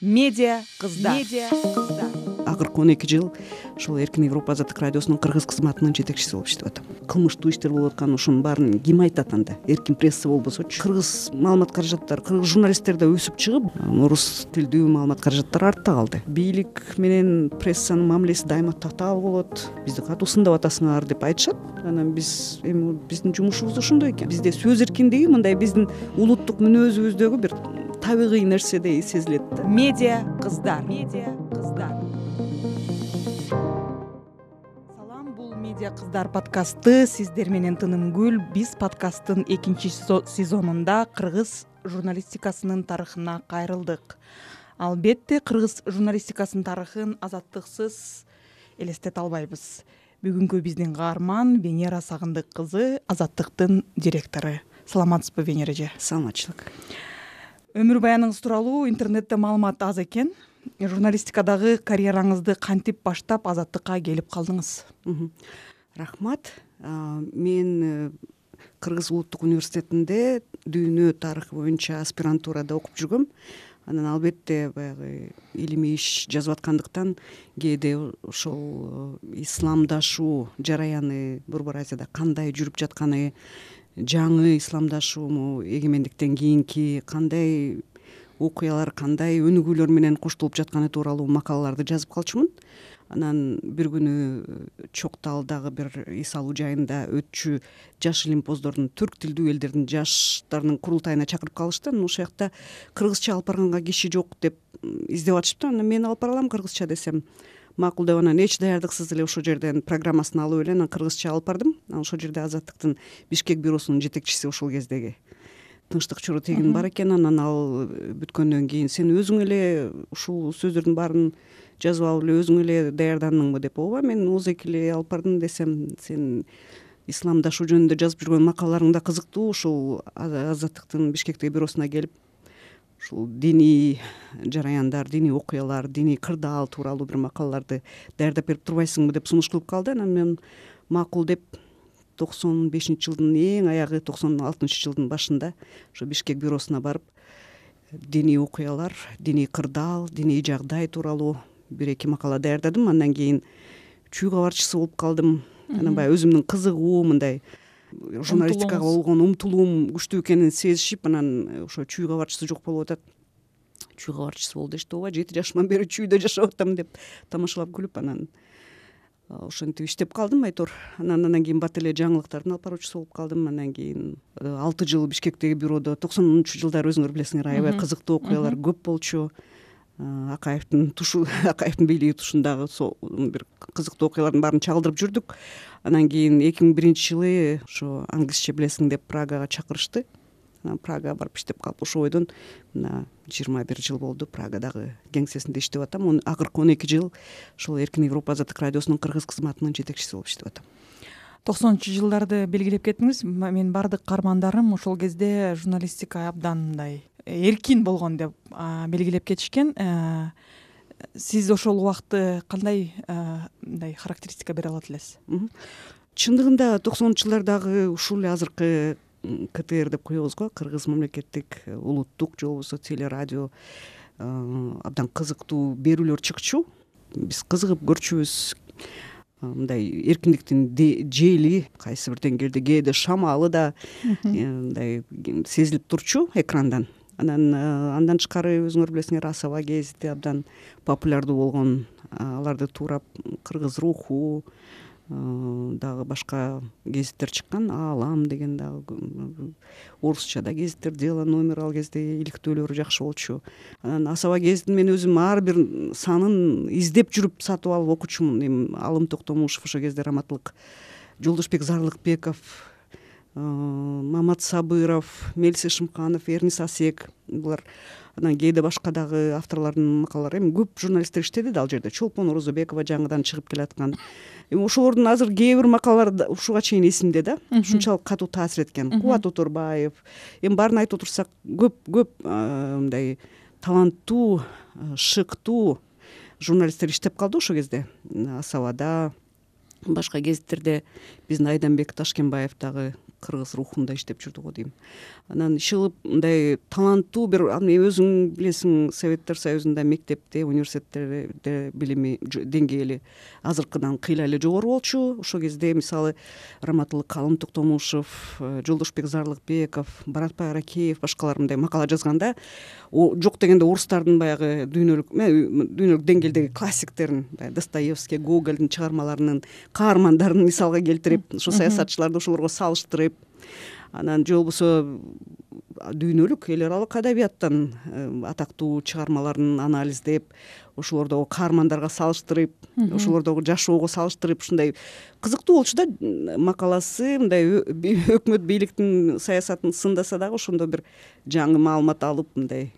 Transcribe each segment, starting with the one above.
медиа кыздар медиа кыздар акыркы он эки жыл ушул эркин европа азаттык радиосунун кыргыз кызматынын жетекчиси болуп иштеп атам. Кылмыштуу иштер болуп аткан ушунун баарын ким айтат анда. Эркин пресса болбосочу. Кыргыз маалымат каражаттары кыргыз журналисттер да өсүп чыгып орус тилдүү маалымат каражаттары артта калды. Бийлик менен прессанын мамилеси дайыма татаал болот. Бизди катуу сындап атасыңар деп айтышат. Анан биз эми биздин жумушубуз ошондой экен. Бизде сөз эркиндиги мындай биздин улуттук мүнөзүбүздөгү бир табигый нерседей сезилет. Да медиа кыздар. Медиа кыздар. Салам бул медиа кыздар подкасты. Сиздер менен тынымгүл биз подкасттын экинчи сезонунда кыргыз журналистикасынын тарыхына кайрылдык. Албетте кыргыз журналистикасынын тарыхын азаттыксыз элестете албайбыз. Бүгүнкү биздин каарман венера сагындык кызы азаттыктын директору. Саламатсызбы венера эже саламатчылык өмүр баяныңыз тууралуу интернетте маалымат аз экен. Журналистикадагы карьераңызды кантип баштап азаттыкка келип калдыңыз? Рахмат. Мен э, кыргыз улуттук университетинде дүйнө тарыхы боюнча аспирантурада окуп жүргөм. Анан албетте баягы илимий иш жазып аткандыктан кээде ошол э, исламдашуу жараяны борбор азияда кандай жүрүп жатканы жаңы исламдашуу могу эгемендиктен кийинки кандай окуялар кандай өнүгүүлөр менен коштолуп жатканы тууралуу макалаларды жазып калчумун. Анан бир күнү э, чок таалдагы бир эс алуу жайында өтчү жаш илимпоздордун түрк тилдүү элдердин жаштарынын курултайына чакырып калышты. Анан ошол жакта кыргызча алып барганга киши жок деп издеп атышыптыр анан мен алып бара алам кыргызча десем макул деп анан эч даярдыксыз эле ошол жерден программасын алып эле анан кыргызча алып бардым. Анан ошол жерде азаттыктын бишкек бюросунун жетекчиси ошол кездеги. Тынчтык чоротегин бар экен анан ал бүткөндөн кийин сен өзүң эле ушул сөздөрдүн баарын жазып алып эле өзүң эле даярдандыңбы деп ооба мен ооз эле алып бардым десем сен исламдашуу жөнүндө жазып жүргөн макалаларың да кызыктуу ушул азаттыктын бишкектеги бюросуна келип ушул диний жараяндар диний окуялар диний кырдаал тууралуу бир макалаларды даярдап берип турбайсыңбы деп сунуш кылып калды. Анан мен макул деп токсон бешинчи жылдын эң аягы токсон алтынчы жылдын башында ошо бишкек бюросуна барып диний окуялар диний кырдаал диний жагдай тууралуу бир эки макала даярдадым. Андан кийин чүй кабарчысы болуп калдым. Анан баягы өзүмдүн кызыгуу мындай журналистикага болгон умтулуум күчтүү экенин сезишип анан ошо чүй кабарчысы жок болуп атат. Чүй кабарчысы бол дешти ооба жети жашыман бери чүйдө жашап атам деп тамашалап күлүп анан ошентип иштеп калдым айтор. Анан андан кийин бат эле жаңылыктардын алып баруучусу болуп калдым. Андан кийин э, алты жыл бишкектеги бюродо токсонунчу жылдары өзүңөр билесиңер аябай кызыктуу окуялар көп болчу. Э, акаевдин тушу акаевдин бийлиги тушундагы бир кызыктуу окуялардын баарын чагылдырып жүрдүк. Анан кийин эки миң биринчи жылы ошо англисче билесиң деп прагага чакырышты. Анан прагага барып иштеп калып ошол бойдон мына жыйырма бир жыл болду прагадагы кеңсесинде иштеп атам. Акыркы он эки жыл ушул эркин европа азаттык радиосунун кыргыз кызматынын жетекчиси болуп иштеп атам. Токсонунчу жылдарды белгилеп кеттиңиз. Менин баардык каармандарым ошол кезде журналистика абдан мындай эркин болгон деп белгилеп кетишкен. Э, сиз ошол убакытты кандай э, мындай характеристика бере алат элесиз чындыгында токсонунчу жылдардагы ушул эле азыркы ктр деп коебуз го кыргыз мамлекеттик улуттук же болбосо телерадио э, абдан кызыктуу берүүлөр чыкчу. Биз кызыгып көрчүбүз мындай эркиндиктин жели кайсы бир деңгээлде кээде шамалы да мындай сезилип турчу экрандан анан э, андан тышкары өзүңөр билесиңер асаба гезити абдан популярдуу болгон аларды туурап кыргыз руху э, дагы башка гезиттер чыккан аалам деген дагы орусча да гезиттер дело номер ал кезде иликтөөлөрү жакшы болчу. Анан асаба гезитин мен өзүм ар бир санын издеп жүрүп сатып алып окучумун. Эми алым токтомушев ошол кезде раматтылык жолдошбек зарлыкбеков мамат сабыров мелис шымканов эрнис асек. Булар анан кээде башка дагы авторлордун макалалары. Эми көп журналисттер иштеди да ал жерде. Чолпон оразобекова жаңыдан чыгып келаткан. Эми ошолордун азыр кээ бир макалалары ушуга чейин эсимде да. Ушунчалык катуу таасир эткен. Кубат оторбаев эми баарын айтып отурсак көп көп э, мындай таланттуу э, шыктуу журналисттер иштеп калды ошол кезде. Асабада башка гезиттерде биздин айданбек ташкенбаев дагы кыргыз рухунда иштеп жүрдү го дейм. Анан иши мындай таланттуу бир аны өзүң билесиң советтер союзунда мектепте университеттерде билими деңгээли азыркыдан кыйла эле жогору болчу. Ошол кезде мисалы раматылык калым токтомушев э, жолдошбек зарлыкбеков баратбай аракеев башкалар мындай макала жазганда жок дегенде орустардын баягы дүйнөлүк дүйнөлүк деңгээлдеги классиктерин баягы достоевский гогольдун чыгармаларынын каармандарын мисалга келтирип ошо саясатчыларды ошолорго салыштырып анан же болбосо дүйнөлүк эл аралык адабияттан э, атактуу чыгармаларын анализдеп ошолордогу каармандарга салыштырып ошолордогу жашоого салыштырып ушундай кызыктуу болчу да макаласы мындай өкмөт бийликтин саясатын сындаса дагы ошондо бир жаңы маалымат алып мындай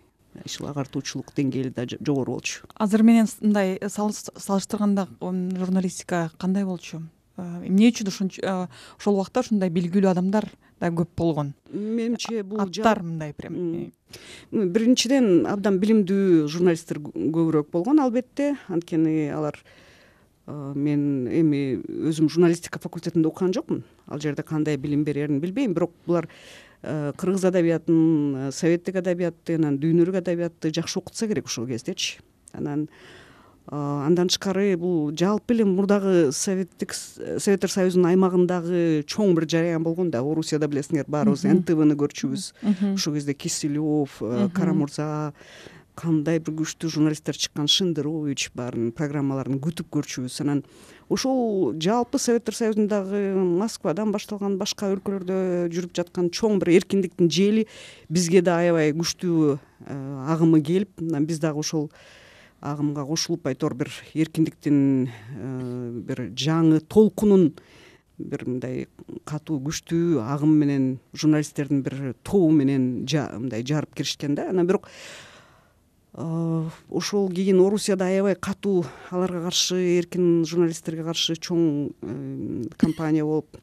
ишыл агартуучулук деңгээли да жогору болчу. Азыр менен мындай салыштырганда журналистика кандай болчу эмне үчүн ушунча э, ошол убакта ушундай белгилүү адамдар да көп болгон? Менимче бул аттар мындай прям биринчиден абдан билимдүү журналисттер көбүрөөк болгон албетте. Анткени алар э, мен эми өзүм журналистика факультетинде окуган жокмун. Ал жерде кандай билим берерин билбейм. Бирок булар Э, кыргыз адабиятын э, советтик адабиятты анан дүйнөлүк адабиятты жакшы окутса керек ошол кездечи. Анан э, андан тышкары бул жалпы эле мурдагы советтик советтер союзунун аймагындагы чоң бир жараян болгон да. Орусияда билесиңер баарыбыз нтвны көрчүбүз. Ошол кезде киселев карамурза кандай бир күчтүү журналисттер чыккан шендерович баарын программаларын күтүп көрчүбүз. Анан ошол жалпы советтер союзундагы москвадан башталган башка өлкөлөрдө жүрүп жаткан чоң бир эркиндиктин жели бизге да аябай күчтүү агымы келип анан биз дагы ошол агымга кошулуп айтор бир эркиндиктин э, бир жаңы толкунун бир мындай катуу күчтүү агым менен журналисттердин бир тобу менен мындай жарып киришкен да. Анан бирок ошол кийин орусияда аябай катуу аларга каршы эркин журналисттерге каршы чоң э, кампания болуп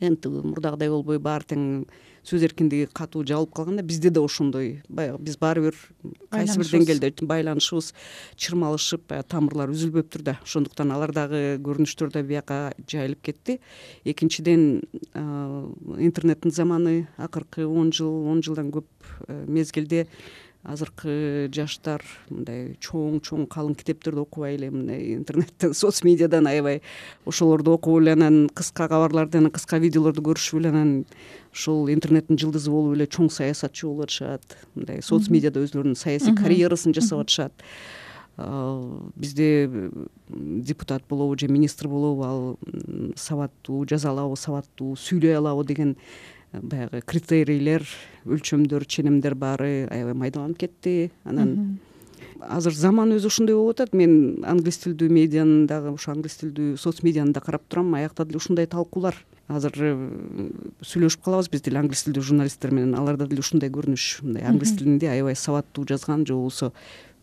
нтв мурдагыдай болбой баары тең сөз эркиндиги катуу жабылып калганда бизде да ошондой. Баягы биз баары бир кайсы бир деңгээлде байланышыбыз чырмалышып баягы тамырлар үзүлбөптүр да ошондуктан алар дагы көрүнүштөр да бияка жайылып кетти. Экинчиден интернеттин заманы акыркы он жыл он жылдан көп э, мезгилде азыркы жаштар мындай чоң чоң калың китептерди окубай эле мындай интернеттен соц медиадан аябай ошолорду окуп эле анан кыска кабарларды анан кыска видеолорду көрүшүп эле анан ушул интернеттин жылдызы болуп эле чоң саясатчы болуп атышат мындай соц медиада өзүлөрүнүн саясий карьерасын жасап атышат. Бизде депутат болобу же министр болобу ал сабаттуу жаза алабы сабаттуу сүйлөй алабы деген баягы критерийлер өлчөмдөр ченемдер баары аябай майдаланып кетти. Анан азыр заман өзү ушундай болуп атат. Мен англис тилдүү медианын дагы ошо англис тилдүү соц медианы да карап турам аякта деле ушундай талкуулар. Азыр э, сүйлөшүп калабыз биз деле англис тилдүү журналисттер менен аларда деле ушундай көрүнүш. Мындай англис тилинде аябай сабаттуу жазган же болбосо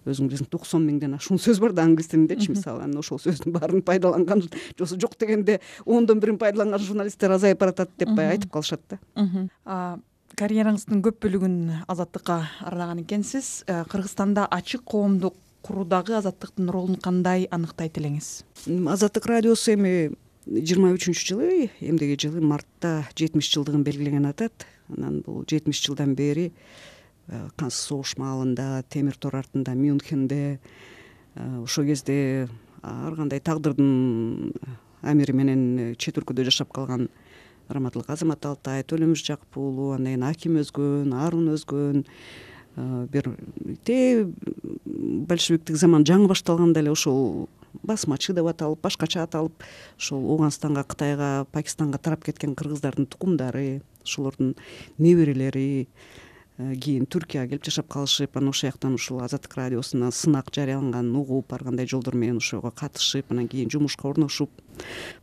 өзүң билесиң токсон миңден ашуун сөз бар да англис тилиндечи мисалы анан ошол сөздүн баарын пайдаланган же болбосо жок дегенде ондон бирин пайдаланган журналисттер азайып баратат деп баягы айтып калышат да. Карьераңыздын көп бөлүгүн азаттыкка арнаган экенсиз. Э, кыргызстанда ачык коомду куруудагы азаттыктын ролун кандай аныктайт элеңиз? Азаттык радиосу эми жыйырма үчүнчү жылы эмдеги жылы мартта жетимиш жылдыгын белгилеген атат. Анан бул жетимиш жылдан бери Э, согуш маалында темир тор артында мюнхенде э, ошол кезде ар кандай тагдырдын амири менен чет өлкөдө жашап калган раматылык азамат алтай төлөмүш жакып уулу андан кийин аким өзгөн арун өзгөн э, бир тээ большевиктик заман жаңы башталганда эле ошол басмачы деп аталып башкача аталып ушул ооганстанга кытайга пакистанга тарап кеткен кыргыздардын тукумдары ошолордун неберелери Э, кийин туркияга келип жашап калышып анан ошол жактан ушул азаттык радиосуна сынак жарыяланганын угуп ар кандай жолдор менен ошого катышып анан кийин жумушка орношуп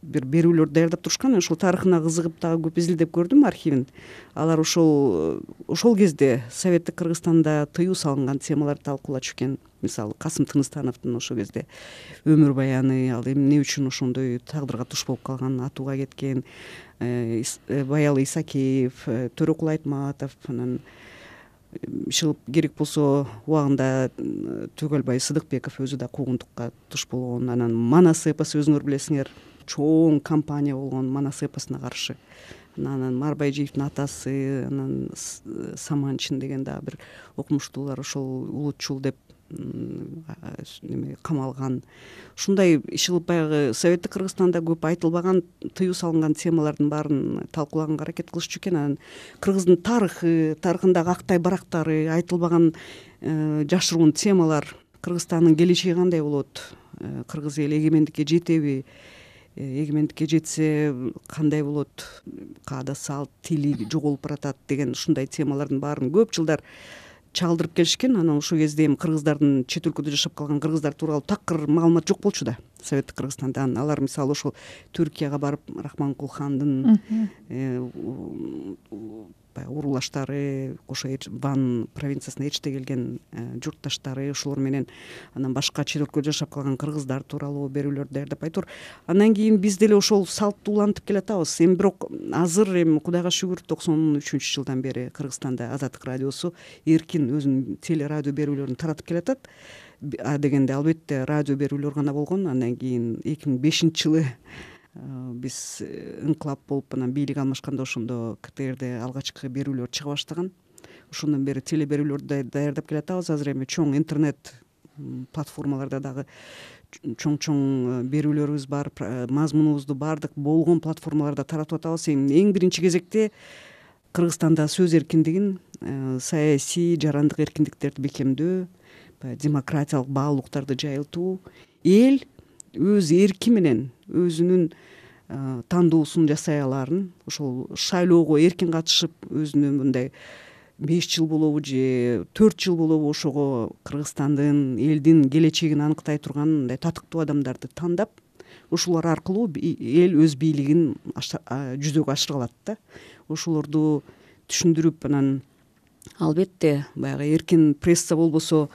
бир берүүлөрдү даярдап турушкан. Ошол тарыхына кызыгып дагы көп изилдеп көрдүм архивин. Алар ошол ошол кезде советтик кыргызстанда тыюу салынган темаларды талкуулачу экен мисалы касым тыныстановдун ошол кезде өмүр баяны ал эмне үчүн ошондой тагдырга туш болуп калган атууга кеткен э, э, баялы исакеев төрөкул айтматов анан иши керек болсо убагында төгөлбай сыдыкбеков өзү да куугунтукка туш болгон. Анан манас эпосу өзүңөр билесиңер. Чоң кампания болгон манас эпосуна каршы. Анан марбайжиевдин атасы анан саманчин деген дагы бир окумуштуулар ошол улутчул деп неме камалган. Ушундай иш кылып баягы советтик кыргызстанда көп айтылбаган тыюу салынган темалардын баарын талкуулаганга аракет кылышчу экен. Анан кыргыздын тарыхы тарыхындагы актай барактары айтылбаган э, жашыруун темалар кыргызстандын келечеги кандай болот? Э, кыргыз эли эгемендикке жетеби э, эгемендикке жетсе кандай болот? Каада салт тили жоголуп баратат деген ушундай темалардын баарын көп жылдар чагылдырып келишкен анан ошол кезде эми кыргыздардын чет өлкөдө жашап калган кыргыздар тууралуу такыр маалымат жок болчу да. Советтик кыргызстанда анан алар мисалы ошол түркияга барып рахманкул хандын баягы уруулаштары ошо ван провинциясына ээрчите келген э, журтташтары ошолор менен анан башка чет өлкөдө жашап калган кыргыздар тууралуу берүүлөрдү даярдап айтор. Андан кийин биз деле ошол салтты улантып келатабыз. Эми бирок азыр эми кудайга шүгүр токсон үчүнчү жылдан бери кыргызстанда азаттык радиосу эркин өзүнүн телерадио берүүлөрүн таратып келатат. А дегенде албетте радио берүүлөр гана болгон. Андан кийин эки миң бешинчи жылы биз э, ыңкылап болуп анан бийлик алмашканда ошондо ктрде алгачкы берүүлөр чыга баштаган. Ошондон бери теле берүүлөрдү даярдап келатабыз. Азыр эми чоң интернет платформаларда дагы чоң чоң э, берүүлөрүбүз бар мазмунубузду баардык болгон платформаларда таратып атабыз. Эми эң биринчи кезекте кыргызстанда сөз эркиндигин саясий жарандык эркиндиктерди бекемдөө баягы демократиялык баалуулуктарды жайылтуу эл өз эрки менен өзүнүн тандоосун жасай алаарын ошол шайлоого эркин катышып өзүнө мындай беш жыл болобу же төрт жыл болобу ошого кыргызстандын элдин келечегин аныктай турган мындай татыктуу адамдарды тандап ушулар аркылуу эл өз бийлигин жүзөгө ашыра алат да. Ошолорду түшүндүрүп анан албетте баягы эркин пресса болбосо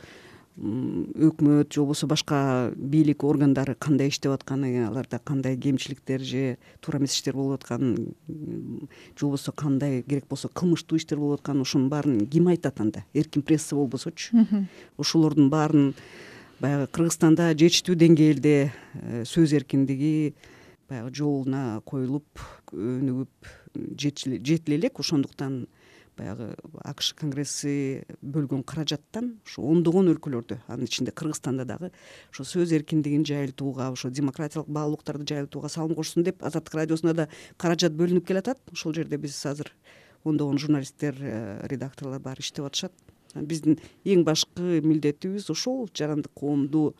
өкмөт же болбосо башка бийлик органдары кандай иштеп атканы аларда кандай кемчиликтер же туура эмес иштер болуп атканын же болбосо кандай керек болсо кылмыштуу иштер болуп атканын ошонун баарын ким айтат анда? Эркин пресса болбосочу. Ошолордун баарын баягы кыргызстанда жетиштүү деңгээлде э, сөз эркиндиги баягы жолуна коюлуп өнүгүп жетиле элек ошондуктан баягы акш конгресси бөлгөн каражаттан ушу ондогон өлкөлөрдө анын ичинде кыргызстанда дагы ошо сөз эркиндигин жайылтууга ошо демократиялык баалуулуктарды жайылтууга салым кошсун деп азаттык радиосуна да каражат бөлүнүп келатат. Ошол жерде биз азыр ондогон журналисттер э, редакторлор баары иштеп атышат. Биздин эң башкы милдетибиз ошол жарандык коомду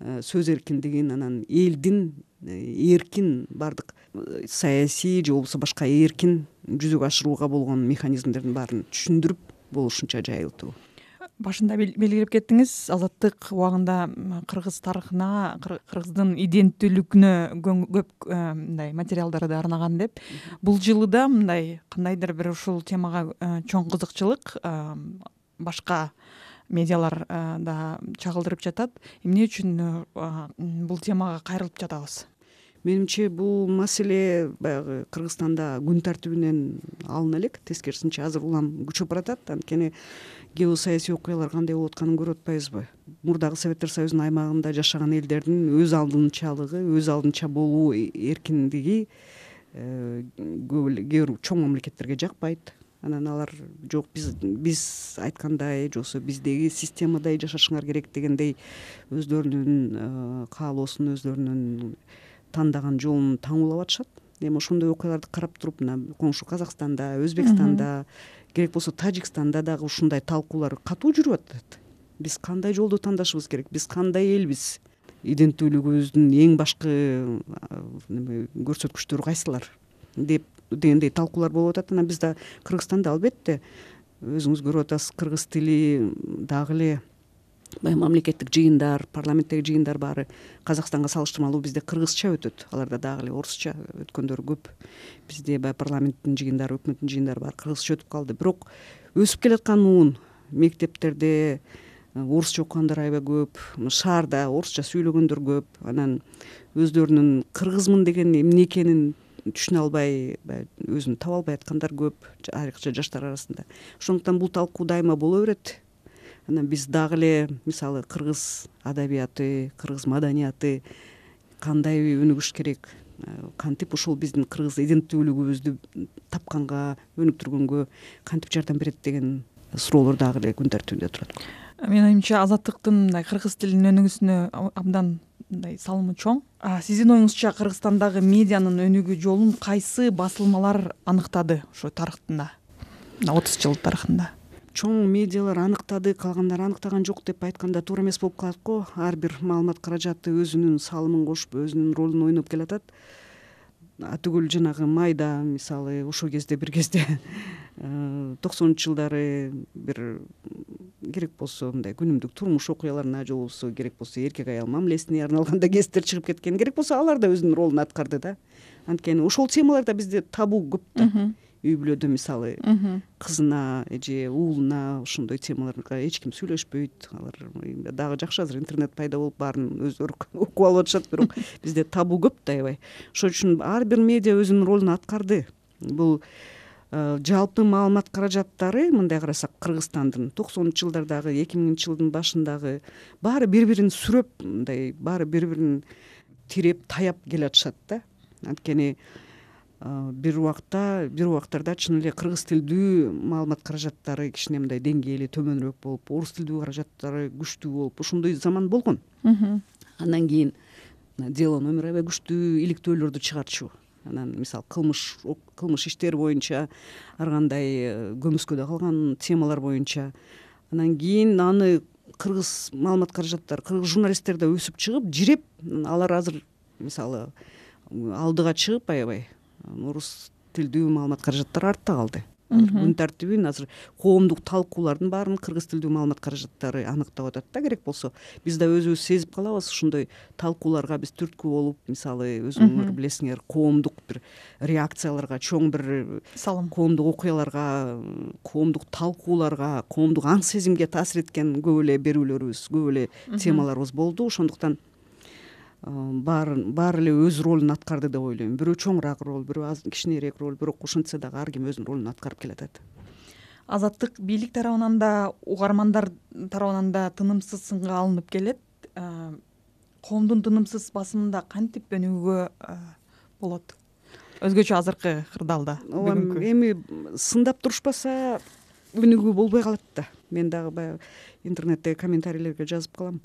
сөз эркиндигин анан элдин э, эркин баардык э, саясий же болбосо башка эркин жүзөгө ашырууга болгон механизмдердин баарын түшүндүрүп болушунча жайылтуу. Башында белгилеп кеттиңиз азаттык убагында кыргыз тарыхына кыргыздын иденттүүлүгүнө көп мындай материалдарды арнаган деп. Бул жылы да мындай кандайдыр бир ушул темага чоң кызыкчылык башка медиалар да чагылдырып жатат. Эмне үчүн бул темага кайрылып жатабыз? Менимче бул маселе баягы кыргызстанда күн тартибинен алына элек. Тескерисинче азыр улам күчөп баратат. Анткени геосаясий окуялар кандай болуп атканын көрүп атпайбызбы мурдагы советтер союзунун аймагында жашаган элдердин өз алдынчалыгы өз алдынча болуу эркиндиги э, көп эле кээ бир чоң мамлекеттерге жакпайт анан алар жок биз биз айткандай же болбосо биздеги системадай жашашыңар керек дегендей өздөрүнүн э, каалоосун өздөрүнүн тандаган жолун таңуулап атышат. Эми ошондой окуяларды карап туруп мына коңшу казакстанда өзбекстанда керек болсо тажикстанда дагы ушундай талкуулар катуу жүрүп атат. Биз кандай жолду тандашыбыз керек? Биз кандай элбиз? Иденттүүлүгүбүздүн эң башкы неме көрсөткүчтөрү кайсылар? Деп дегендей талкуулар болуп атат. Анан биз да кыргызстанда албетте өзүңүз көрүп атасыз кыргыз тили дагы эле баягы мамлекеттик жыйындар парламенттеги жыйындар баары казакстанга салыштырмалуу бизде кыргызча өтөт. Аларда дагы эле орусча өткөндөрү көп. Бизде баягы парламенттин жыйындары өкмөттүн жыйындары баары кыргызча өтүп калды. Бирок өсүп келаткан муун мектептерде орусча окугандар аябай көп шаарда орусча сүйлөгөндөр көп. Анан өздөрүнүн кыргызмын деген эмне экенин түшүнө албай баягы өзүн таба албай аткандар көп айрыкча жаштар арасында. Ошондуктан бул талкуу дайыма боло берет. Анан биз дагы эле мисалы кыргыз адабияты кыргыз маданияты кандай өнүгүш керек? Кантип ушул биздин кыргыз иденттүүлүгүбүздү тапканга өнүктүргөнгө кантип жардам берет деген суроолор дагы эле күн тартибинде турат? Менин оюмча азаттыктын мындай кыргыз тилинин өнүгүүсүнө абдан мындай салымы чоң. Сиздин оюңузча кыргызстандагы медианын өнүгүү жолун кайсы басылмалар аныктады ошо тарыхында мына отуз жыл тарыхында. Чоң медиалар аныктады калгандары аныктаган жок деп айтканда туура эмес болуп калат го. Ар бир маалымат каражаты өзүнүн салымын кошуп өзүнүн ролун ойноп келатат. Атүгүл жанагы майда мисалы ошол кезде бир кезде э, токсонунчу жылдары бир керек болсо мындай күнүмдүк турмуш окуяларына же болбосо керек болсо эркек аял мамилесине арналган да кесиптер чыгып кеткен керек болсо алар да өзүнүн ролун аткарды да. Анткени ошол темалар да бизде табу көп да. Үй бүлөдө мисалы кызына же уулуна ошондой темаларга эч ким сүйлөшпөйт. Алар дагы жакшы азыр интернет пайда болуп баарын өздөрү угуп алып атышат бирок бизде табу көп да аябай. Ошон үчүн ар бир медиа өзүнүн ролун аткарды. Бул жалпы маалымат каражаттары мындай карасак кыргызстандын токсонунчу жылдардагы эки миңинчи жылдын башындагы баары бири бирин сүрөп мындай баары бири бирин тиреп таяп келатышат да. Анткени бир убакта бир убактарда чын эле кыргыз тилдүү маалымат каражаттары кичине мындай деңгээли төмөнүрөөк болуп орус тилдүү каражаттары күчтүү болуп ошондой заман болгон. Андан кийин дело номер аябай күчтүү иликтөөлөрдү чыгарчу анан мисалы кылмыш кылмыш иштери боюнча ар кандай э, көмүскөдө калган темалар боюнча. Анан кийин аны кыргыз маалымат каражаттары кыргыз журналисттер да өсүп чыгып жиреп алар азыр мисалы алдыга чыгып аябай орус тилдүү маалымат каражаттар артта калды күн тартибин азыр коомдук талкуулардын баарын кыргыз тилдүү маалымат каражаттары аныктап атат да керек болсо. Биз да өзүбүз сезип калабыз ошондой талкууларга биз түрткү болуп мисалы өзүңөр билесиңер коомдук бир реакцияларга чоң бир салым. коомдук окуяларга коомдук талкууларга коомдук аң сезимге таасир эткен көп эле берүүлөрүбүз көп эле темаларыбыз болду. Ошондуктан баарын баары эле өз ролун аткарды деп ойлойм. Бирөө чоңураак роль бирөө аз кичинерээк роль бирок ошентсе дагы ар ким өзүнүн ролун аткарып келатат. Азаттык бийлик тарабынан да угармандар тарабынан да тынымсыз сынга алынып келет. Коомдун тынымсыз басымында кантип өнүгүүгө болот? Өзгөчө азыркы кырдаалда ооба эми сындап турушпаса өнүгүү болбой калат да. Мен дагы баягы интернеттеги комментарийлерге жазып калам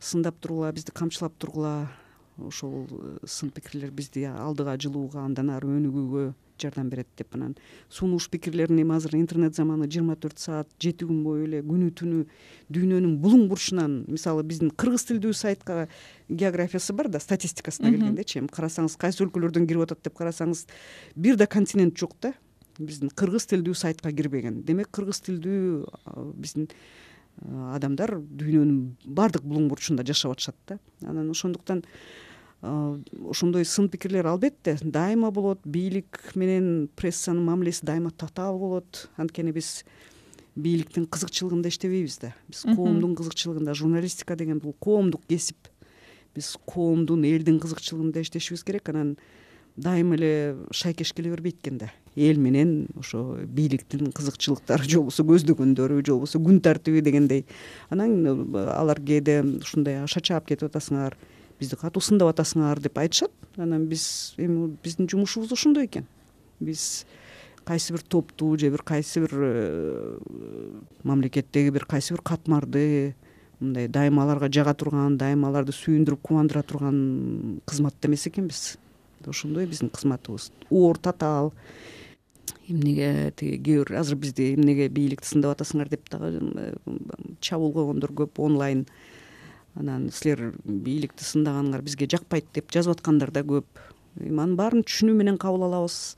сындап тургула бизди камчылап тургула ошол э, сын пикирлер бизди алдыга жылууга андан ары өнүгүүгө жардам берет деп анан сунуш пикирлерин эми азыр интернет заманы жыйырма төрт саат жети күн бою эле күнү түнү дүйнөнүн булуң бурчунан мисалы биздин кыргыз тилдүү сайтка географиясы бар да статистикасына келгендечи эми карасаңыз кайсы өлкөлөрдөн кирип атат деп карасаңыз бир да континент жок да биздин кыргыз тилдүү сайтка кирбеген. Демек кыргыз тилдүү биздин адамдар дүйнөнүн баардык булуң бурчунда жашап атышат да. Анан ошондуктан ошондой сын пикирлер албетте дайыма болот бийлик менен прессанын мамилеси дайыма татаал болот. Анткени биз бийликтин кызыкчылыгында иштебейбиз да. Биз коомдун кызыкчылыгында журналистика деген бул коомдук кесип биз коомдун элдин кызыкчылыгында иштешибиз керек. Анан дайыма эле шайкеш келе бербейт экен да. Эл менен ошо бийликтин кызыкчылыктары же болбосо көздөгөндөрү же болбосо күн тартиби дегендей. Анан э, алар кээде ушундай шачаап кетип атасыңар бизди катуу сындап атасыңар деп айтышат. Анан биз эми биздин жумушубуз ошондой экен. Биз кайсы бир топту же бир кайсы бир э, мамлекеттеги бир кайсы бир катмарды мындай дайыма аларга жага турган дайыма аларды сүйүндүрүп кубандыра турган кызматта эмес экенбиз ошондой биздин кызматыбыз. Оор татаал эмнеге тиги кээ бир азыр бизди эмнеге бийликти сындап атасыңар деп дагы чабуул койгондор көп онлайн. Анан силер бийликти сындаганыңар бизге жакпайт деп жазып аткандар да көп. Эми анын баарын түшүнүү менен кабыл алабыз.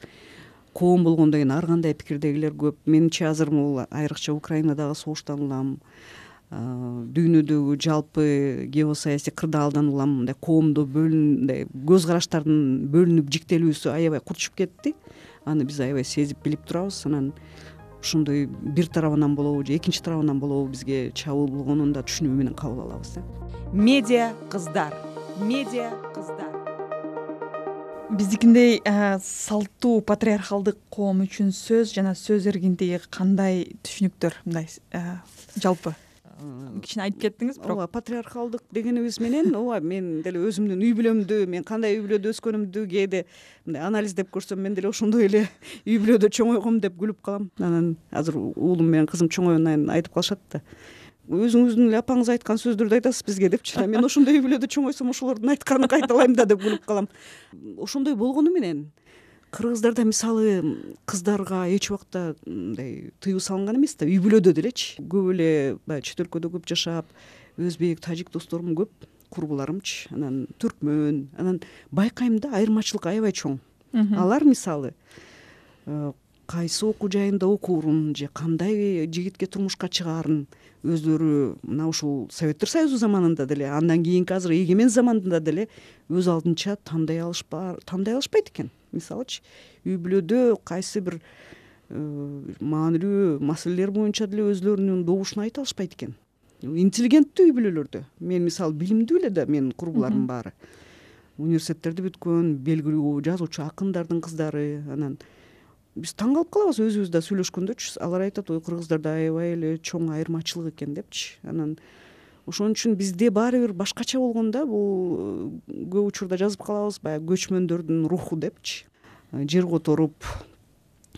Коом болгондон кийин ар кандай пикирдегилер көп. Менимче азыр могу айрыкча украинадагы согуштан улам дүйнөдөгү жалпы геосаясий кырдаалдан улам мындай коомдо мындай көз караштардын бөлүнүп жиктелүүсү аябай курчуп кетти. Аны биз аябай сезип билип турабыз. Анан ошондой бир тарабынан болобу же экинчи тарабынан болобу бизге чабуул болгонун да түшүнүү менен кабыл алабыз да. Медиа кыздар медиа кыздар. Биздикиндей салттуу патриархалдык коом үчүн сөз жана сөз эркиндиги кандай түшүнүктөр мындай жалпы кичине айтып кеттиңиз бирок ооба патриархалдык дегенибиз менен ооба мен деле өзүмдүн үй бүлөмдү мен кандай үй бүлөдө өскөнүмдү кээде мындай анализдеп көрсөм мен деле ошондой эле үй бүлөдө чоңойгом деп күлүп калам. Анан азыр уулум менен кызым чоңойгондон кийин айтып калышат да. Өзүңүздүн эле апаңыз айткан сөздөрдү айтасыз бизге депчи мен ошондой үй бүлөдө чоңойсом ошолордун айтканын кайталайм да деп күлүп калам. Ошондой болгону менен кыргыздарда мисалы кыздарга эч убакта мындай тыюу салынган эмес да үй бүлөдө делечи көп эле баягы чет өлкөдө көп жашап өзбек тажик досторум көп курбуларымчы. Анан түркмөн анан байкайм да айырмачылык аябай чоң. Алар мисалы э, кайсы окуу жайында окуурун же кандай жигитке турмушка чыгаарын өздөрү мына ушул советтер союзу заманында деле андан кийинки азыр эгемен заманда деле өз алдынча тандай тандай алышпайт экен мисалычы үй бүлөдө кайсы бир э, маанилүү маселелер боюнча деле өзүлөрүнүн добушун айта алышпайт экен. Интеллигенттүү үй бүлөлөрдө. Мен мисалы билимдүү эле да менин курбуларымдын баары. Университеттерди бүткөн белгилүү жазуучу акындардын кыздары анан биз таң калып калабыз өзүбүз да сүйлөшкөндөчү алар айтат ой кыргыздарда аябай эле чоң айырмачылык экен депчи. Анан ошон үчүн бизде баары бир башкача болгон да бул көп учурда жазып калабыз баягы көчмөндөрдүн руху депчи. Жер которуп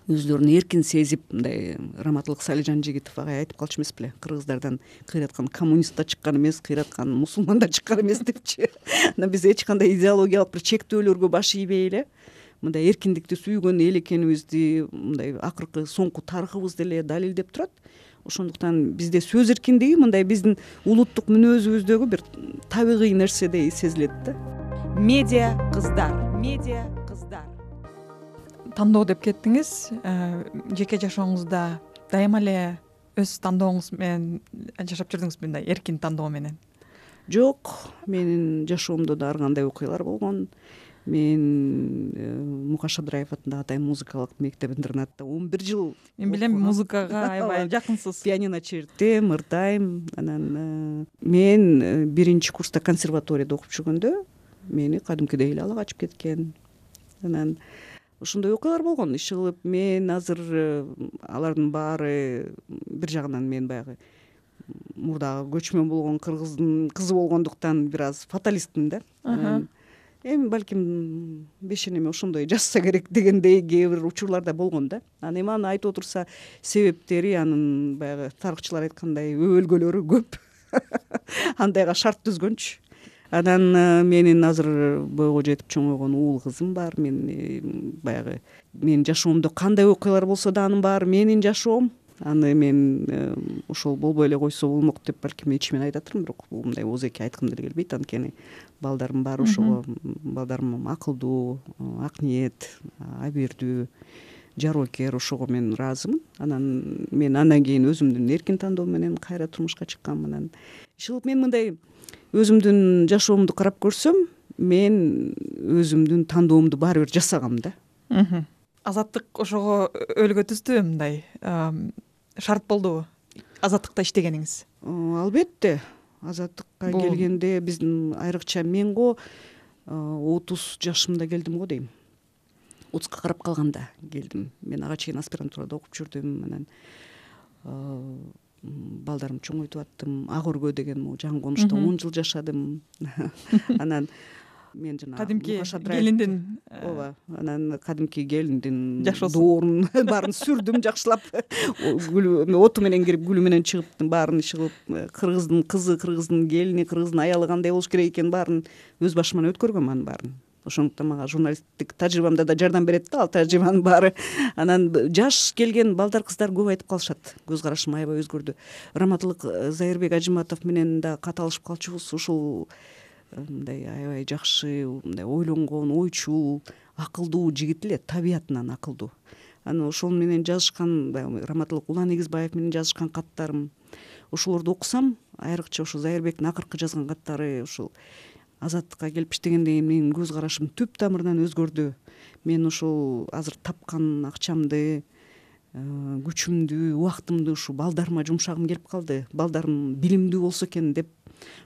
өзүлөрүн эркин сезип мындай раматылык салижан жигитов агай айтып калчу эмес беле. Кыргыздардан кыйраткан коммунист да чыккан эмес кыйраткан мусулман да чыккан эмес депчи. Анан биз эч кандай идеологиялык бир чектөөлөргө баш ийбей эле мындай эркиндикти сүйгөн эл экенибизди мындай акыркы соңку тарыхыбыз деле далилдеп турат ошондуктан бизде сөз эркиндиги мындай биздин улуттук мүнөзүбүздөгү бир табигый нерседей сезилет да. Медиа кыздар медиа кыздар. Тандоо деп кеттиңиз. Э, жеке жашооңузда дайыма эле өз тандооңуз менен жашап жүрдүңүзбү мындай эркин тандоо менен? Жок менин жашоомдо да ар кандай окуялар болгон мен э, мукаш шадыраев атындагы атай музыкалык мектеп интернатта он бир жыл мен билем музыкага аябай жакынсыз пианино чертем ырдайм анан э, мен э, биринчи курста консерваторияда окуп жүргөндө мени кадимкидей эле ала качып кеткен. Анан ошондой окуялар болгон. Иши кылып мен азыр алардын баары бир жагынан мен баягы мурдагы көчмөн болгон кыргыздын кызы болгондуктан бир аз фаталистмин да эми балким бешенеме ошондой жазса керек дегендей кээ бир учурларда болгон да. Анан эми аны айтып отурса себептери анын баягы тарыхчылар айткандай өбөлгөлөрү көп. Андайга шарт түзгөнчү. Анан э, менин азыр бойго жетип чоңойгон уул кызым бар. Мен баягы менин жашоомдо кандай окуялар болсо да анын баары менин жашоом аны мен ошол болбой эле койсо болмок деп балким ичимен айтатырмын бирок бул мындай ооз айткым деле келбейт. Анткени балдарымдын баары ошого балдарым акылдуу ак ниет абийирдүү жароокер ошого мен ыраазымын. Анан мен андан кийин өзүмдүн эркин тандоом менен кайра турмушка чыккам анан иши кылып мен мындай өзүмдүн жашоомду карап көрсөм мен өзүмдүн тандоомду баары бир жасагам да азаттык ошого өлгө түздүбү мындай шарт болдубу азаттыкта иштегениңиз. Албетте. Азаттыкка келгенде биздин айрыкча мен го отуз жашымда келдим го дейм. Отузга карап калганда келдим. Мен ага чейин аспирантурада окуп жүрдүм. Анан балдарымды чоңойтуп аттым. Ак өргө деген могу жаңы конушта он жыл жашадым. Анан мен жанагы кадимки келиндин э, ооба анан кадимки келиндин жашоосун доорун баарын сүрдүм жакшылап. Оту менен кирип гүлү менен чыгып баарын иши кылып э, кыргыздын кызы кыргыздын келини кыргыздын аялы кандай болуш керек экенин баарын өз башыман өткөргөм анын баарын. Ошондуктан мага журналисттик тажрыйбамда да жардам берет да ал тажрыйбанын баары. Анан жаш келген балдар кыздар көп айтып калышат. Көз карашым аябай өзгөрдү. Раматылык э, зайырбек ажиматов менен да кат алышып калчубуз ушул мындай аябай жакшы мындай ойлонгон ойчул акылдуу жигит эле табиятынан акылдуу. Анан ошол менен жазышкан баягы раматылык улан эгизбаев менен жазышкан каттарым ошолорду окусам айрыкча ошо зайырбектин акыркы жазган каттары ушул азаттыкка келип иштегенден кийин менин көз карашым түп тамырынан өзгөрдү. Мен ушул азыр тапкан акчамды э, күчүмдү убактымды ушул балдарыма жумшагым келип калды. Балдарым билимдүү болсо экен деп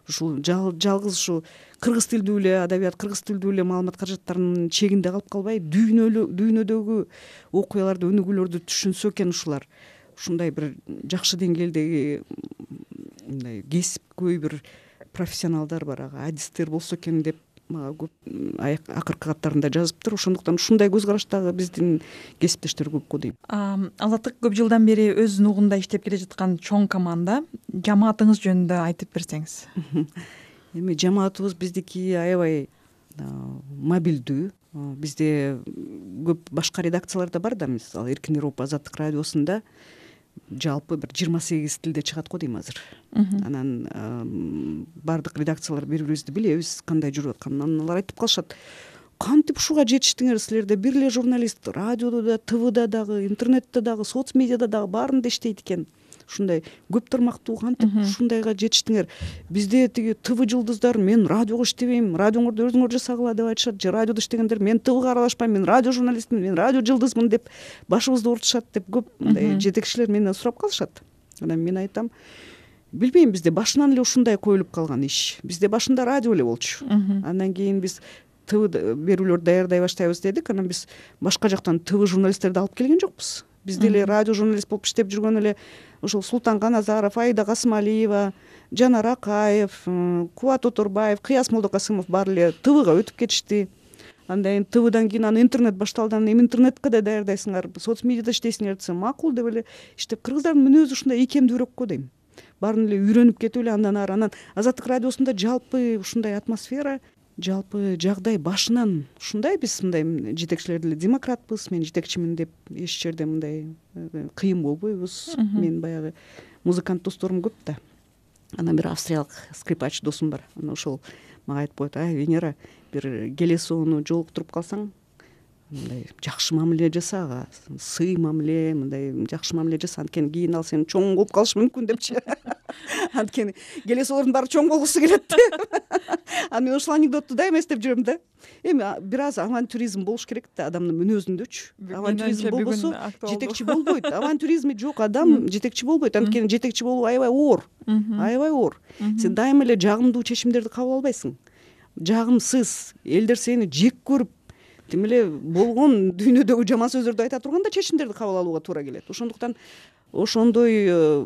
ушул жалгыз ушул кыргыз тилдүү эле адабият кыргыз тилдүү эле маалымат каражаттарынын чегинде калып калбай дүйнөдөгү окуяларды өнүгүүлөрдү түшүнсө экен ушулар. Ушундай бир жакшы деңгээлдеги мындай кесипкөй бир профессионалдар бар ага адистер болсо экен деп мага көп акыркы каттарында жазыптыр ошондуктан ушундай көз караштагы биздин кесиптештер көп го дейм азаттык көп жылдан бери өз нугунда иштеп келе жаткан чоң команда жамаатыңыз жөнүндө айтып берсеңиз. Эми жамаатыбыз биздики аябай мобилдүү бизде көп башка редакциялар да бар да мисалы эркин европа азаттык радиосунда жалпы бир жыйырма сегиз тилде чыгат го дейм азыр. Анан баардык редакциялар бири бирибизди билебиз кандай жүрүп атканын анан алар айтып калышат. Кантип ушуга жетиштиңер силерде? Бир эле журналист радиодо да твда дагы интернетте дагы соц медиада дагы баарында иштейт экен ушундай көп тармактуу кантип ушундайга жетиштиңер. Бизде тиги тв жылдыздар мен радиого иштебейм радиоңорду өзүңөр жасагыла деп айтышат же радиодо иштегендер мен твга аралашпайм мен радио журналистмин мен радио жылдызмын деп башыбызды оорутушат деп көп мындай жетекчилер менден сурап калышат. Анан мен айтам билбейм бизде башынан эле ушундай коюлуп калган иш. Бизде башында радио эле болчу андан кийин биз тв берүүлөрдү даярдай баштайбыз дедик. Анан биз башка жактан тв журналисттерди алып келген жокпуз. Биз деле радио журналист болуп иштеп жүргөн эле ушул султан каназаров аида касымалиева жанар акаев кубат оторбаев кыяз молдокасымов баары эле твга өтүп кетишти. Андан кийин твдан кийин анан интернет башталды анан эми интернетке да даярдайсыңар. Соц медиада иштейсиңер десем макул деп эле иштеп кыргыздардын мүнөзү ушундай ийкемдүүрөөк го дейм. Баарын эле үйрөнүп кетип эле андан ары анан азаттык радиосунда жалпы ушундай атмосфера жалпы жагдай башынан ушундай биз мындай жетекчилер деле демократпыз мен жетекчимин деп эч жерде мындай э, кыйын болбойбуз. Менин баягы музыкант досторум көп да. Анан бир австриялык скрипач досум бар. Анан ошол мага айтып коет ай венера бир келесоону жолуктуруп калсаң мындай жакшы мамиле жаса ага сый мамиле мындай жакшы мамиле жаса анткени кийин ал сени чоң кылып калышы мүмкүн депчи анткени келесоолордун баары чоң болгусу келет анан мен ушул анекдотту дайыма эстеп жүрөм да. Эми бир аз авантюризм болуш керек да адамдын мүнөзүндөчү авантюризм болбосо жетекчи болбойт. Авантюризми жок адам жетекчи болбойт. Анткени жетекчи болуу аябай оор. Аябай оор. Сен дайыма эле жагымдуу чечимдерди кабыл албайсың. Жагымсыз. Элдер сени жек көрүп тим эле болгон дүйнөдөгү жаман сөздөрдү айта турганда чечимдерди кабыл алууга туура келет. Ошондуктан ошондой э,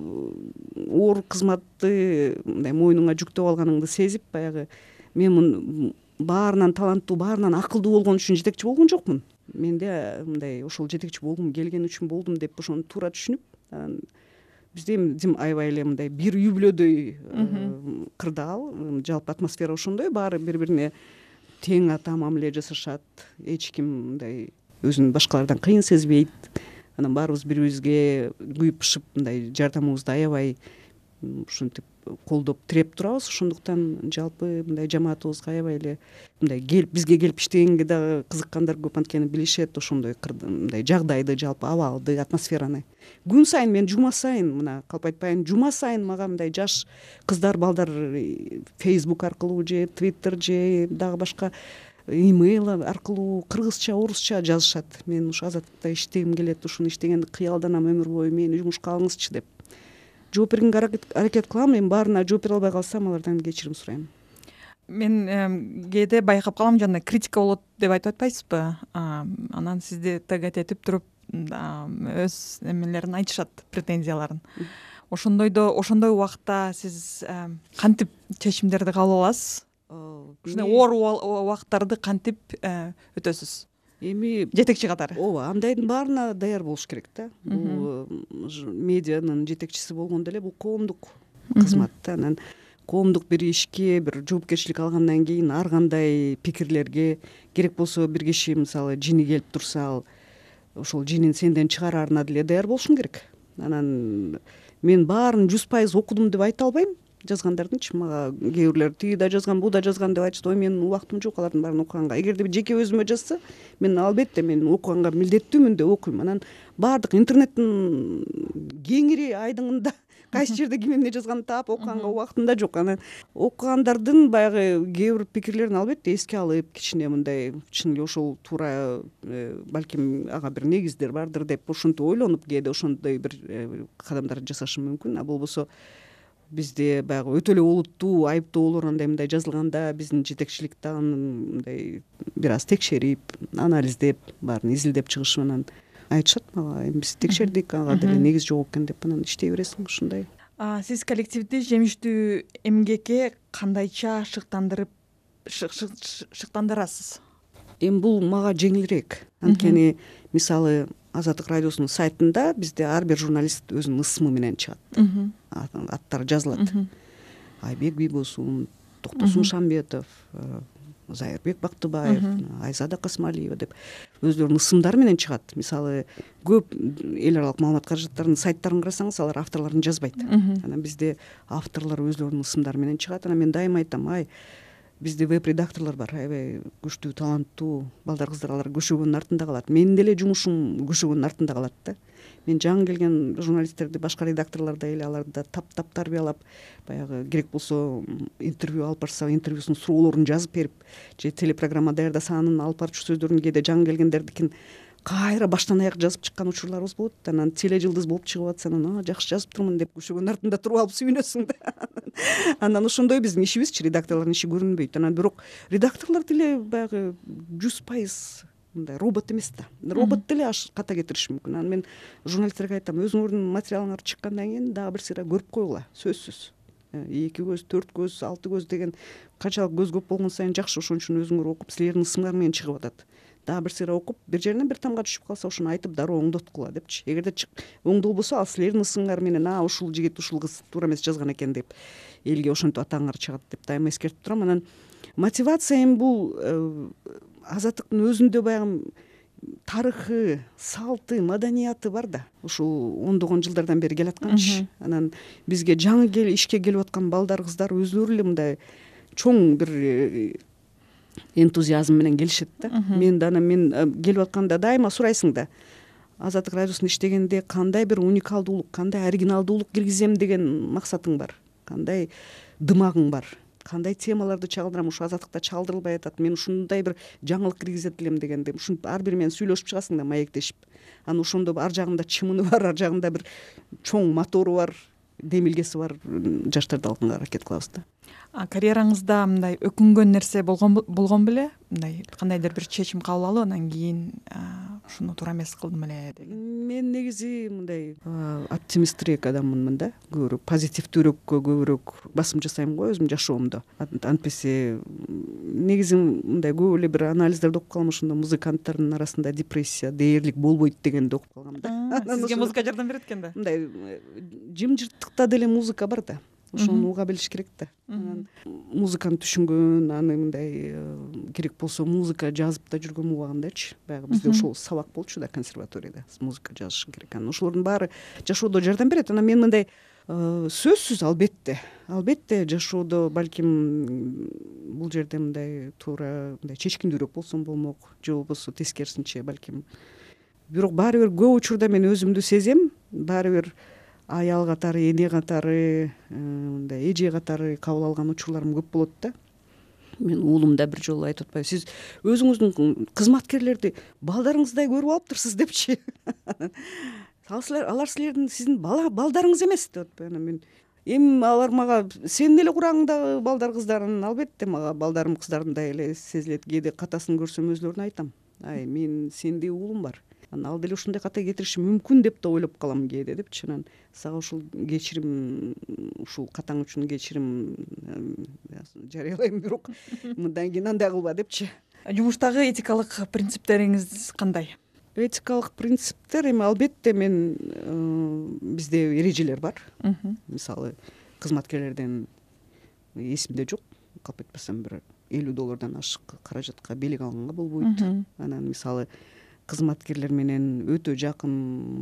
оор кызматты мындай мойнуңа жүктөп алганыңды сезип баягы мен баарынан таланттуу баарынан акылдуу болгон үчүн жетекчи болгон жокмун. Менде мындай ошол жетекчи болгум келген үчүн болдум деп ошону туура түшүнүп анан бизде эми аябай эле мындай бир үй бүлөдөй э, кырдаал. Жалпы атмосфера ошондой баары бири бирине тең ата мамиле жасашат. Эч ким мындай өзүн башкалардан кыйын сезбейт. Анан баарыбыз бири бирибизге күйүп пышып мындай жардамыбызды аябай ушинтип колдоп тиреп турабыз. Ошондуктан жалпы мындай жамаатыбызга аябай эле мындай келип бизге келип иштегенге дагы кызыккандар көп анткени билишет ошондой мындай жагдайды жалпы абалды атмосфераны. Күн сайын мен жума сайын мына калп айтпайын жума сайын мага мындай жаш кыздар балдар фейсбук аркылуу же твиттер же дагы башка имейл аркылуу кыргызча орусча жазышат. Мен ушу азаттыкта иштегим келет ушуну иштегенди кыялданам өмүр бою. Мени жумушка алыңызчы деп жооп бергенге аракет кылам эми баарына жооп бере албай калсам алардан кечирим сурайм. Мен кээде байкап калам жана критика болот деп айтып атпайсызбы? Анан сизди тегать этип туруп өз эмелерин айтышат претензияларын. Ошондойдо ошондой убакытта сиз кантип чечимдерди кабыл аласыз? Ушундай оор убакыттарды кантип э, өтөсүз эми жетекчи катары. ооба андайдын баарына даяр болуш керек да. Бул медианын жетекчиси болгондо эле бул коомдук кызмат да. Анан коомдук бир ишке бир жоопкерчилик алгандан кийин ар кандай пикирлерге керек болсо бир киши мисалы жини келип турса ал ошол жинин сенден чыгараарына деле даяр болушуң керек. Анан мен баарын жүз пайыз окудум деп айта албайм жазгандардынчы мага кээ бирлер тиги да жазган бул да жазган деп айтышат ой менин убактым жок алардын баарын окуганга. Эгерде жеке өзүмө жазса мен албетте мен окуганга милдеттүүмүн деп окуйм. Анан баардык интернеттин кеңири айдыңында кайсы жерде ким эмне жазганын таап окуганга убактым да жок. Анан окугандардын баягы кээ бир пикирлерин албетте эске алып кичине мындай чын эле ошол туура э, балким ага бир негиздер бардыр деп ушинтип ойлонуп кээде ошондой бир э, кадамдарды жасашым мүмкүн. А болбосо бизде баягы өтө эле олуттуу айыптоолор андай мындай жазылганда биздин жетекчилик дагы мындай бир аз текшерип анализдеп баарын изилдеп чыгышып анан айтышат мага эми биз текшердик ага деле негиз жок экен деп анан иштей бересиң ушундай. Сиз коллективди жемиштүү эмгекке кандайча шыктандырып шыктандырасыз? Эми бул мага жеңилирээк. Анткени мисалы азаттык радиосунун сайтында бизде ар бир журналист өзүнүн ысымы менен чыгат. Аттары жазылат. Айбек бийбосун токтосун шамбетов э, зайырбек бактыбаев айзада касмалиева деп өздөрүнүн ысымдары менен чыгат. Мисалы көп эл аралык маалымат каражаттарынын сайттарын карасаңыз алар авторлорун жазбайт. Анан бизде авторлор өздөрүнүн ысымдары менен чыгат. Анан мен дайыма айтам ай бизде веб редакторлор бар. Аябай күчтүү таланттуу балдар кыздар алар көчөгөнүн артында калат. Менин деле жумушум көчөгөнүн артында калат да. Мен жаңы келген журналисттерди башка редакторлор дейле аларды да таптап тарбиялап баягы керек болсо интервью алып барсак интервьюсунун суроолорун жазып берип же телепрограмма даярдаса анын алып барчу сөздөрүн кээде жаңы келгендердикин кайра баштан аяк жазып чыккан учурларыбыз болот анан тележылдыз болуп чыгып атса анан жакшы жазыптырмын деп көчөгөнүн артында туруп алып сүйүнөсүң да. Анан ошондой биздин ишибизчи редакторлордун иши көрүнбөйт. Анан бирок редакторлор деле баягы жүз пайыз мындай робот эмес да. Робот деле ката кетириши мүмкүн. Анан мен журналисттерге айтам өзүңөрдүн материалыңар чыккандан кийин дагы бир сыйра көрүп койгула сөзсүз. Э, эки көз төрт көз алты көз деген канчалык көз көп болгон сайын жакшы ошон үчүн өзүңөр окуп силердин ысымыңар менен чыгып атат дагы бир сыйра окуп бир жеринен бир тамга түшүп калса ошону айтып дароо оңдоткула депчи. Эгерде оңдолбосо ал силердин ысымыңар менен а ушул жигит ушул кыз туура эмес жазган экен деп элге ошентип атагыңар чыгат деп дайыма эскертип турам. Анан мотивация эми бул э, азаттыктын өзүндө баягы тарыхы салты маданияты бар да. Ушул ондогон жылдардан бери келатканчы анан бизге жаңы ишке келип аткан балдар кыздар өздөрү эле мындай чоң бир э, энтузиазм менен келишет да. Мен да анан мен э, келип атканда дайыма сурайсың да. Азаттык радиосунда иштегенде кандай бир уникалдуулук кандай оригиналдуулук киргизем деген максатың бар кандай дымагың бар кандай темаларды чагылдырам ушу азаттыкта чагылдырылбай атат мен ушундай бир жаңылык киргизет элем дегенде ушинтип ар бири менен сүйлөшүп чыгасың да маектешип. Анан ошондо ар жагында чымыны бар ар жагында бир чоң мотору бар демилгеси бар жаштарды алганга аракет кылабыз да карьераңызда мындай өкүнгөн нерсе болгон беле? Мындай кандайдыр бир чечим кабыл алып анан кийин ушуну туура эмес кылдым эле деген. Мен негизи мындай оптимисттирээк адаммын да. Көбүрөөк позитивдүүрөөккө көбүрөөк басым жасайм го өзүмдүн жашоомдо антпесе негизи мындай көп эле бир анализдерди окуп калгам ошондо музыканттардын арасында депрессия дээрлик болбойт дегенди окуп калгам да. Сизге музыка жардам берет экен да? мындай жымжырттыкта деле музыка бар да. Ошону уга билиш керек да. Анан музыканы түшүнгөн аны мындай э, керек болсо музыка жазып да жүргөм убагындачы баягы бизде ошол сабак болчу да консерваторияда музыка жазышың керек. Анан ошолордун баары жашоодо жардам берет. Анан мен мындай э, сөзсүз албетте. Албетте жашоодо балким бул жерде мындай туура мындай чечкиндүүрөөк болсом болмок же болбосо тескерисинче балким. Бирок баары бир көп учурда мен өзүмдү сезем. Баары бир аял катары эне катары э, мындай эже катары кабыл алган учурларым көп болот да. Мен уулум да бир жолу айтып атпайбы сиз өзүңүздүн кызматкерлерди балдарыңыздай көрүп алыптырсыз депчи алар силердин сиздин балдарыңыз эмес деп атпайбы анан мен. Эми алар мага сенин эле курагыңдагы балдар кыздар анан албетте мага балдарым кыздарымдай эле сезилет. Кээде катасын көрсөм өзүлөрүнө айтам. Ай менин сендей уулум бар. Анан ал деле ушундай ката кетириши мүмкүн деп да ойлоп калам кээде депчи. Анан сага ушул кечирим ушул катаң үчүн кечирим жарыялайм бирок. Мындан кийин андай кылба депчи. Жумуштагы этикалык принциптериңиз кандай этикалык принциптер эми албетте мен э, бизде эрежелер бар. Мисалы кызматкерлерден эсимде жок. Калп этпесем бир элүү доллардан ашык каражатка белек алганга болбойт. Анан мисалы кызматкерлер менен өтө жакын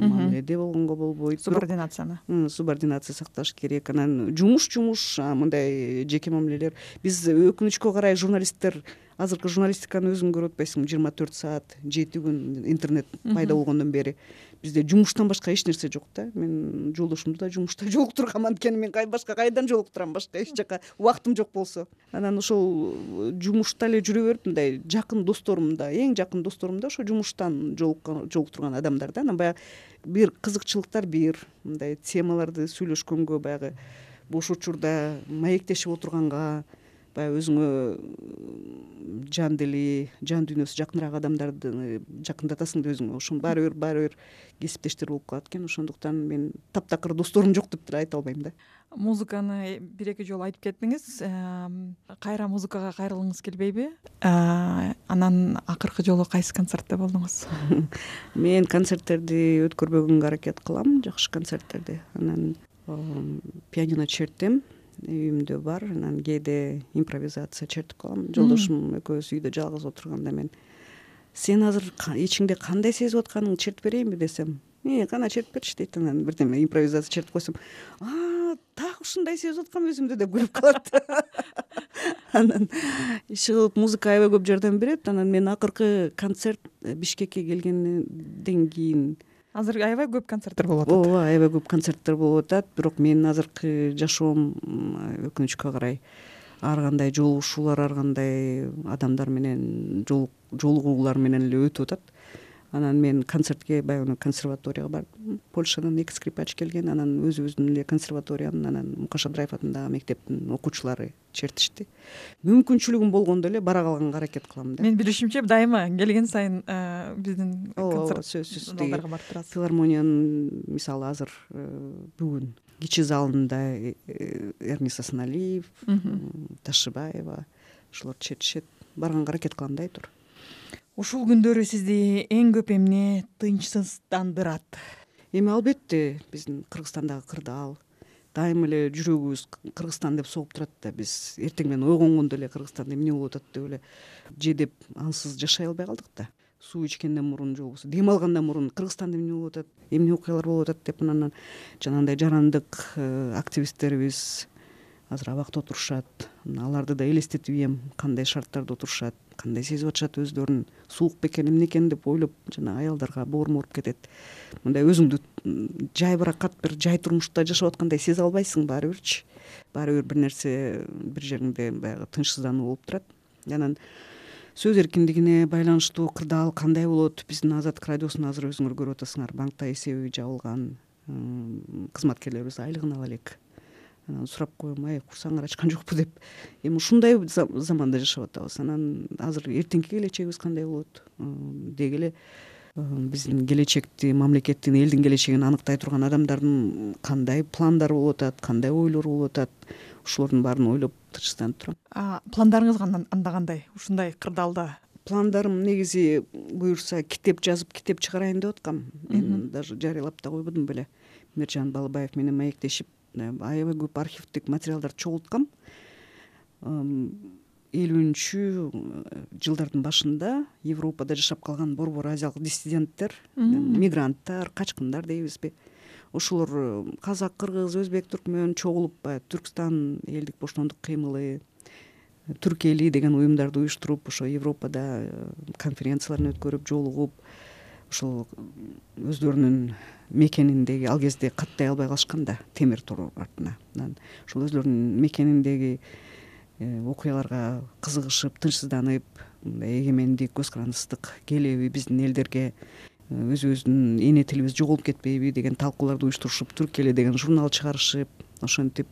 мамиледе болгонго болбойт. Субординацияны? субординация сакташ керек. Анан жумуш жумуш мындай жеке мамилелер. Биз өкүнүчкө карай журналисттер азыркы журналистиканы өзүң көрүп атпайсыңбы жыйырма төрт саат жети күн интернет пайда болгондон бери бизде жумуштан башка эч нерсе жок да. Мен жолдошумду да жумушта жолуктургам анткени мен башка кайдан жолуктурам? Башка эч жака убактым жок болсо. Анан ошол э, жумушта эле жүрө берип мындай жакын досторум да эң жакын досторум да ошо жумуштан жолуктурган адамдар да. Анан баягы бир кызыкчылыктар бир мындай темаларды сүйлөшкөнгө баягы бош учурда маектешип отурганга баягы өзүңө жан дили жан дүйнөсү жакыныраак адамдарды жакындатасың да өзүңө. Ошо баары бир баары бир кесиптештер болуп калат экен. Ошондуктан мен таптакыр досторум жок деп деле айта албайм да. Музыканы бир эки жолу айтып кеттиңиз. Кайра музыкага кайрылгыңыз келбейби? Анан акыркы жолу кайсы концертте болдуңуз? Мен концерттерди өткөрбөгөнгө аракет кылам. Жакшы концерттерди. Анан пианино чертем үйүмдө бар. Анан кээде импровизация чертип калам. Жолдошум экөөбүз үйдө жалгыз отурганда мен сен азыр ичиңде кандай сезип атканыңды чертип берейинби? десем э кана чертип берчи дейт. Анан бирдеме импровизация чертип койсом так ушундай сезип аткам өзүмдү? деп күлүп калат. Анан иши кылып музыка аябай көп жардам берет. Анан мен акыркы концерт бишкекке келгенден кийин азыр аябай көп концерттер болуп атат. Ооба аябай көп концерттер болуп атат. Бирок менин азыркы жашоом өкүнүчкө карай ар кандай жолугушуулар ар кандай адамдар менен жолугуулар менен эле өтүп атат анан мен концертке баягы консерваторияга бардым. Польшадан эки скрипач келген анан өзүбүздүн эле консерваториянын анан мукаш абдраев атындагы мектептин окуучулары чертишти. Мүмкүнчүлүгүм болгондо эле бара калганга аракет кылам да. Менин билишимче дайыма келген сайын э, биздин ооба сөзсүз залдарга барып турасыз филармониянын мисалы азыр э, бүгүн. Кичи залында э, эрмис асаналиев ташыбаева ошолор чертишет барганга аракет кылам да айтор ушул күндөрү сизди эң көп эмне тынчсыздандырат? Эми албетте биздин кыргызстандагы кырдаал дайыма эле жүрөгүбүз кыргызстан деп согуп турат да биз эртең менен ойгонгондо эле кыргызстанда эмне болуп атат деп эле же деп ансыз жашай албай калдык да суу ичкенден мурун же болбосо дем алгандан мурун кыргызстанда эмне болуп атат эмне окуялар болуп атат деп анан жанагындай жарандык э, активисттерибиз азыр абакта отурушат аларды да элестетип ийем кандай шарттарда отурушат кандай сезип атышат өздөрүн? Суук бекен эмне экен деп ойлоп жанагы аялдарга боорум ооруп кетет. Мындай өзүңдү жайбыракат бир жай турмушта жашап аткандай сезе албайсың баары бирчи баары бир бир нерсе бир жериңде баягы тынчсыздануу болуп турат. Анан сөз эркиндигине байланыштуу кырдаал кандай болот? Биздин азаттык радиосун азыр өзүңөр көрүп атасыңар. Банкта эсеби жабылган кызматкерлерибиз айлыгын ала элек сурап коем ай курсаңар ачкан жокпу деп. Эми ушундай заманда жашап атабыз анан азыр эртеңки келечегибиз кандай болот? Деги эле биздин келечекти мамлекеттин элдин келечегин аныктай турган адамдардын кандай пландары болуп атат кандай ойлору болуп атат? Ошолордун баарын ойлоп тынчсызданып турам. Пландарыңыз анда кандай? Ушундай кырдаалда. Пландарым негизи буюрса китеп жазып китеп чыгарайын деп аткам. Мен даже жарыялап да койбодум беле. Миржан балыбаев менен маектешип аябай көп архивдик материалдарды чогулткам элүүнчү э, жылдардын башында европада жашап калган борбор азиялык диссиденттер мигранттар качкындар дейбизби. Ошолор э, казак кыргыз өзбек түркмөн чогулуп баягы түркстан элдик боштондук кыймылы түрк эли деген уюмдарды уюштуруп ошо европада э, конференцияларын өткөрүп жолугуп ошол өздөрүнүн мекениндеги ал кезде каттай албай калышкан да темир тор артына. Анан ошол өзлөрүнүн мекениндеги э, окуяларга кызыгышып тынчсызданып мындай эгемендик көз каранды ыстык келеби биздин элдерге э, өзүбүздүн эне тилибиз жоголуп кетпейби деген талкууларды уюштурушуп түрк эли деген журнал чыгарышып ошентип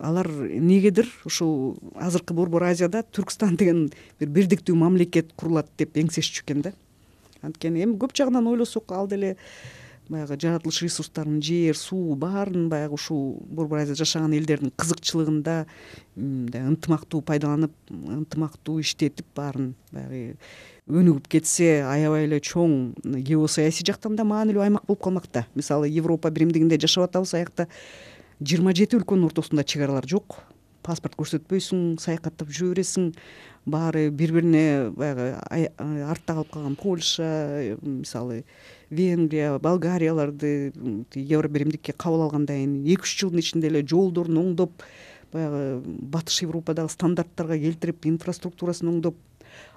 алар эмнегедир ушул азыркы борбор азияда түркстан деген бир бирдиктүү мамлекет курулат деп эңсешчү экен да анткени эми көп жагынан ойлосок ал деле баягы жаратылыш ресурстарын жер суу баарын баягы ушул борбор азияда жашаган элдердин кызыкчылыгында мындай ынтымактуу пайдаланып ынтымактуу иштетип баарын баягы өнүгүп кетсе аябай эле чоң геосаясий жактан да маанилүү аймак болуп калмак да мисалы европа биримдигинде жашап атабыз аякта жыйырма жети өлкөнүн ортосунда чек аралар жок. Паспорт көрсөтпөйсүң саякаттап жүрө бересиң баары бири бирине баягы артта калып калган польша мисалы венгрия болгарияларды евро биримдикке кабыл алгандан кийин эки үч жылдын ичинде эле жолдорун оңдоп баягы батыш европадагы стандарттарга келтирип инфраструктурасын оңдоп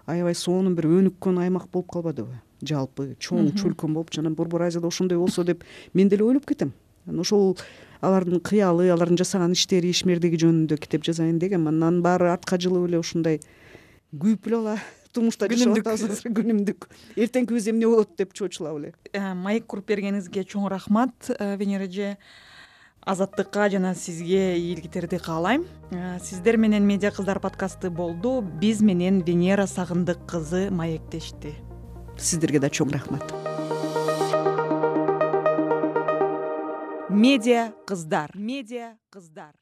аябай сонун бир өнүккөн аймак болуп калбадыбы жалпы чоң чөлкөм болуп жана борбор азияда ошондой болсо деп мен деле ойлоп кетем. Ошол алардын кыялы алардын жасаган иштери ишмердиги жөнүндө китеп жазайын дегем анан баары артка жылып эле ушундай күйүп эле ала турмушта жашап атабыз азыр күнүмдүк эртеңкибиз эмне болот деп чочулап эле. Э, маек куруп бергениңизге чоң рахмат э, венера эже азаттыкка жана сизге ийгиликтерди каалайм. Сиздер менен медиа кыздар подкасты болду. Биз менен венера сагындык кызы маектешти. Сиздерге да чоң рахмат. Медиа кыздар медиа кыздар